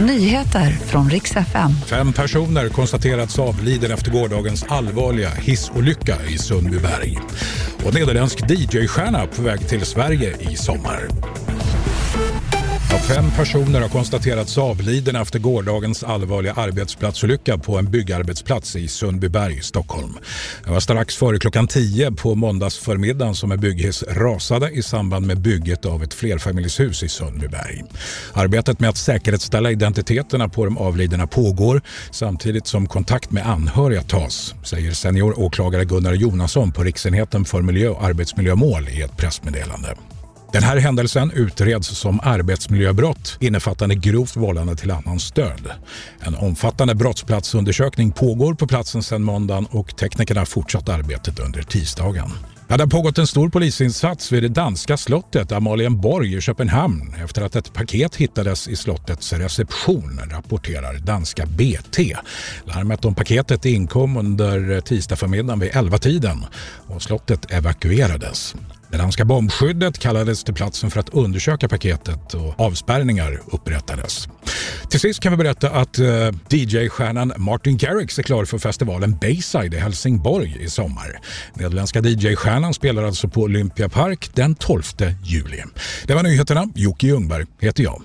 Nyheter från riks FM. Fem personer konstaterats avliden efter gårdagens allvarliga hissolycka i Sundbyberg. Och nederländsk DJ-stjärna på väg till Sverige i sommar. Fem personer har konstaterats avlidna efter gårdagens allvarliga arbetsplatsolycka på en byggarbetsplats i Sundbyberg, Stockholm. Det var strax före klockan 10 på måndagsförmiddagen som en bygghiss rasade i samband med bygget av ett flerfamiljshus i Sundbyberg. Arbetet med att säkerhetsställa identiteterna på de avlidna pågår samtidigt som kontakt med anhöriga tas, säger senioråklagare Gunnar Jonasson på Riksenheten för miljö och arbetsmiljömål i ett pressmeddelande. Den här händelsen utreds som arbetsmiljöbrott innefattande grovt vållande till annans död. En omfattande brottsplatsundersökning pågår på platsen sedan måndagen och teknikerna har fortsatt arbetet under tisdagen. Ja, det har pågått en stor polisinsats vid det danska slottet Amalienborg i Köpenhamn efter att ett paket hittades i slottets reception, rapporterar danska BT. Larmet om paketet inkom under tisdagsförmiddagen vid 11-tiden och slottet evakuerades. Det danska bombskyddet kallades till platsen för att undersöka paketet och avspärrningar upprättades. Till sist kan vi berätta att uh, DJ-stjärnan Martin Garrix är klar för festivalen Bayside i Helsingborg i sommar. Nederländska DJ-stjärnan spelar alltså på Olympia Park den 12 juli. Det var nyheterna. Jocke Ljungberg heter jag.